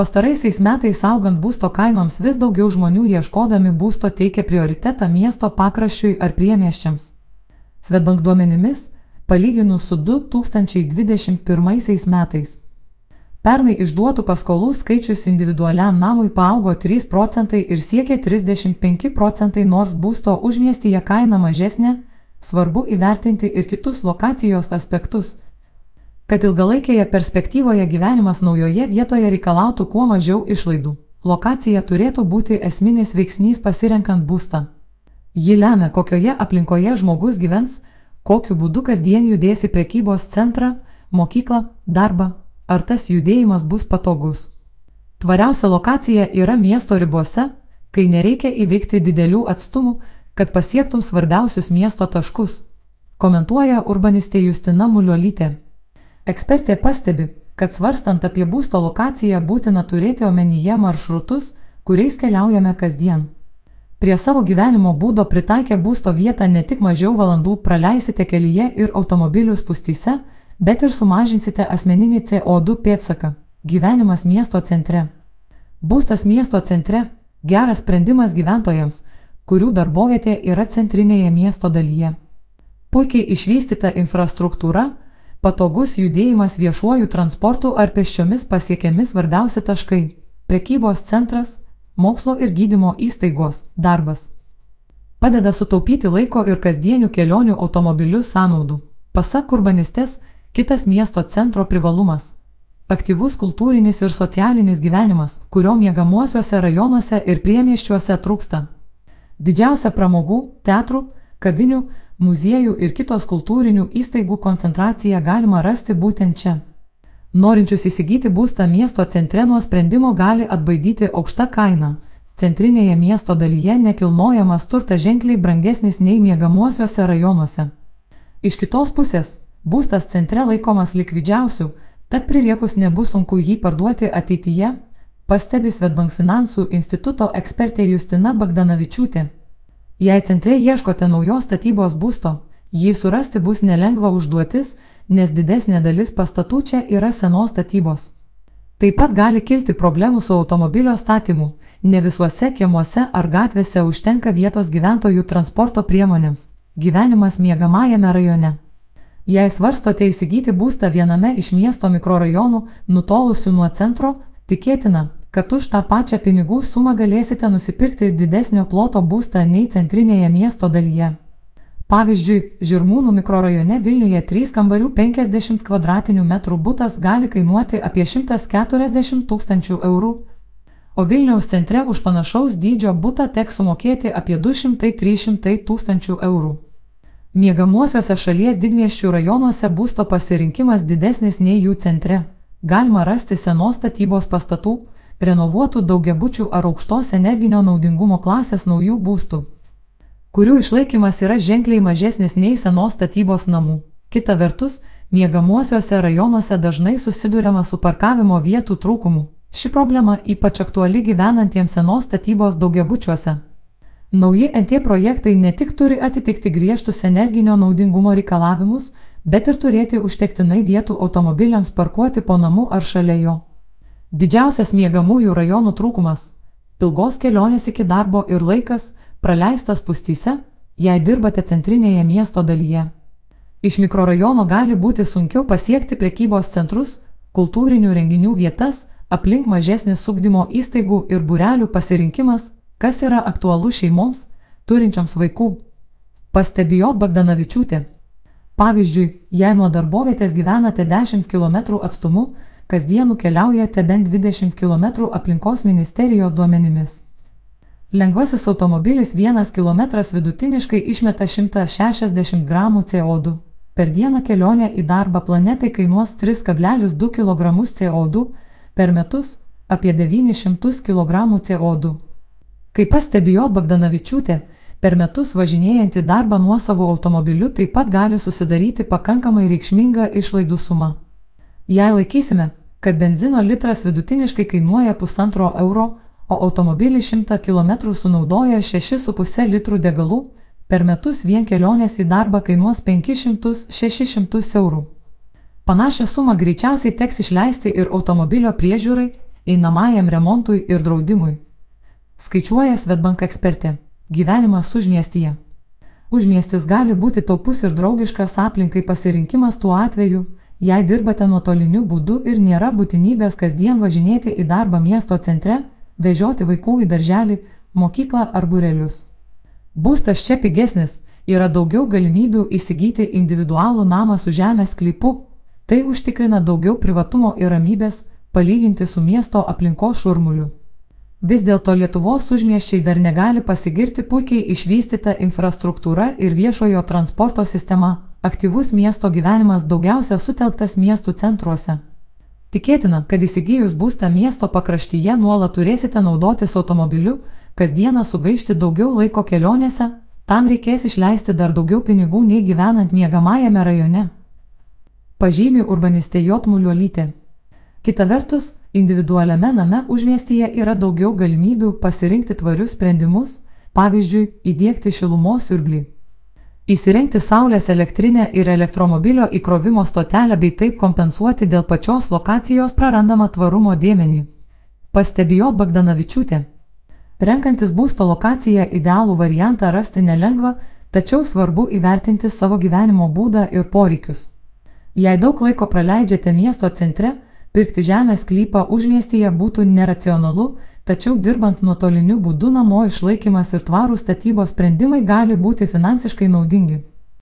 Pastaraisiais metais augant būsto kainoms vis daugiau žmonių ieškodami būsto teikia prioritetą miesto pakraščiui ar priemieščiams. Svetbank duomenimis, palyginus su 2021 metais. Pernai išduotų paskolų skaičius individualiam namui paaugo 3 procentai ir siekė 35 procentai, nors būsto užmiestyje kaina mažesnė, svarbu įvertinti ir kitus lokacijos aspektus kad ilgalaikėje perspektyvoje gyvenimas naujoje vietoje reikalautų kuo mažiau išlaidų. Lokacija turėtų būti esminis veiksnys pasirenkant būstą. Ji lemia, kokioje aplinkoje žmogus gyvens, kokiu būdu kasdien judės į prekybos centrą, mokyklą, darbą, ar tas judėjimas bus patogus. Tvariausia lokacija yra miesto ribose, kai nereikia įveikti didelių atstumų, kad pasiektum svarbiausius miesto taškus, komentuoja urbanistė Justina Muliolytė. Ekspertė pastebi, kad svarstant apie būsto lokaciją būtina turėti omenyje maršrutus, kuriais keliaujame kasdien. Prie savo gyvenimo būdo pritaikę būsto vietą ne tik mažiau valandų praleisite kelyje ir automobilių spustyse, bet ir sumažinsite asmeninį CO2 pėdsaką - gyvenimas miesto centre. Būstas miesto centre - geras sprendimas gyventojams, kurių darbovietė yra centrinėje miesto dalyje. Puikiai išvystyta infrastruktūra patogus judėjimas viešuoju transportu ar pėsčiomis pasiekiami svarbiausi taškai - prekybos centras, mokslo ir gydymo įstaigos, darbas. Padeda sutaupyti laiko ir kasdienių kelionių automobilių sąnaudų. Pasak urbanistės, kitas miesto centro privalumas - aktyvus kultūrinis ir socialinis gyvenimas, kurio miegamuosiuose rajonuose ir priemieščiuose trūksta. Didžiausia pramogų, teatrų, kavinių, muziejų ir kitos kultūrinių įstaigų koncentraciją galima rasti būtent čia. Norinčius įsigyti būstą miesto centre nuo sprendimo gali atbaidyti aukšta kaina. Centrinėje miesto dalyje nekilnojamas turtas ženkliai brangesnis nei miegamuosiuose rajonuose. Iš kitos pusės, būstas centre laikomas likvidžiausiu, tad pririekus nebus sunku jį parduoti ateityje, pastebi Svetbank finansų instituto ekspertė Justina Bagdanavičiūtė. Jei centre ieškote naujos statybos būsto, jį surasti bus nelengva užduotis, nes didesnė dalis pastatų čia yra senos statybos. Taip pat gali kilti problemų su automobilio statymu, ne visuose kiemuose ar gatvėse užtenka vietos gyventojų transporto priemonėms, gyvenimas miegamajame rajone. Jei svarstote įsigyti būstą viename iš miesto mikrorajonų, nutolusių nuo centro, tikėtina, kad už tą pačią pinigų sumą galėsite nusipirkti didesnio ploto būstą nei centrinėje miesto dalyje. Pavyzdžiui, Žirmūnų mikrorajone Vilniuje 3 kambarių 50 km2 būtas gali kainuoti apie 140 tūkstančių eurų, o Vilniaus centre už panašaus dydžio būtą teks sumokėti apie 200-300 tūkstančių eurų. Miegamuosiuose šalies didmieščių rajonuose būsto pasirinkimas didesnis nei jų centre. Galima rasti senos statybos pastatų, renovuotų daugiabučių ar aukštos energinio naudingumo klasės naujų būstų, kurių išlaikymas yra ženkliai mažesnis nei senos statybos namų. Kita vertus, miegamuosiuose rajonuose dažnai susidurima su parkavimo vietų trūkumu. Ši problema ypač aktuali gyvenantiems senos statybos daugiabučiuose. Nauji NT projektai ne tik turi atitikti griežtus energinio naudingumo reikalavimus, bet ir turėti užtektinai vietų automobiliams parkuoti po namu ar šalia jo. Didžiausias miegamųjų rajonų trūkumas - ilgos kelionės iki darbo ir laikas, praleistas pustyse, jei dirbate centrinėje miesto dalyje. Iš mikrorajono gali būti sunkiau pasiekti prekybos centrus, kultūrinių renginių vietas, aplink mažesnis sugdymo įstaigų ir burelių pasirinkimas, kas yra aktualu šeimoms, turinčiams vaikų. Pastebėjo Bagdanavičiūtė. Pavyzdžiui, jei nuo darbovietės gyvenate 10 km atstumu, kasdien keliaujate bent 20 km aplinkos ministerijos duomenimis. Lengvasis automobilis 1 km vidutiniškai išmeta 160 g CO2. Per dieną kelionė į darbą planetai kainuos 3,2 kg CO2, per metus apie 900 kg CO2. Kaip pastebėjo Bagdanavičiūtė, per metus važinėjant į darbą nuosavų automobiliu taip pat gali susidaryti pakankamai reikšminga išlaidų suma. Jei laikysime, kad benzino litras vidutiniškai kainuoja pusantro euro, o automobilis 100 km sunaudoja 6,5 litrų degalų, per metus vien kelionės į darbą kainuos 500-600 eurų. Panašią sumą greičiausiai teks išleisti ir automobilio priežiūrai, einamajam remontui ir draudimui. Skaičiuoja Svetbank ekspertė. Gyvenimas užmiestyje. Užmiestis gali būti taupus ir draugiškas aplinkai pasirinkimas tuo atveju, jei dirbate nuotoliniu būdu ir nėra būtinybės kasdien važinėti į darbą miesto centre, vežioti vaikų į darželį, mokyklą ar burelius. Būstas čia pigesnis, yra daugiau galimybių įsigyti individualų namą su žemės sklypu, tai užtikrina daugiau privatumo ir ramybės, palyginti su miesto aplinkos šurmuliu. Vis dėlto Lietuvos užmieščiai dar negali pasigirti puikiai išvystyta infrastruktūra ir viešojo transporto sistema, aktyvus miesto gyvenimas daugiausia sutelktas miestų centruose. Tikėtina, kad įsigijus būstą miesto pakraštyje nuolat turėsite naudotis automobiliu, kasdieną sugaišti daugiau laiko kelionėse, tam reikės išleisti dar daugiau pinigų nei gyvenant miegamajame rajone. Pažymi urbanistė Jotmuliuolytė. Kita vertus, Individualiame name užmiestyje yra daugiau galimybių pasirinkti tvarius sprendimus, pavyzdžiui, įdėkti šilumos siurblį. Įsirengti saulės elektrinę ir elektromobilio įkrovimo stotelę bei taip kompensuoti dėl pačios lokacijos prarandamą tvarumo dėmenį. Pastebėjo Bagdanavičiūtė. Renkantis būsto lokaciją idealų variantą rasti nelengva, tačiau svarbu įvertinti savo gyvenimo būdą ir poreikius. Jei daug laiko praleidžiate miesto centre, Pirkti žemės sklypą užmiestyje būtų neracionalu, tačiau dirbant nuotoliniu būdu namo išlaikymas ir tvarų statybos sprendimai gali būti finansiškai naudingi.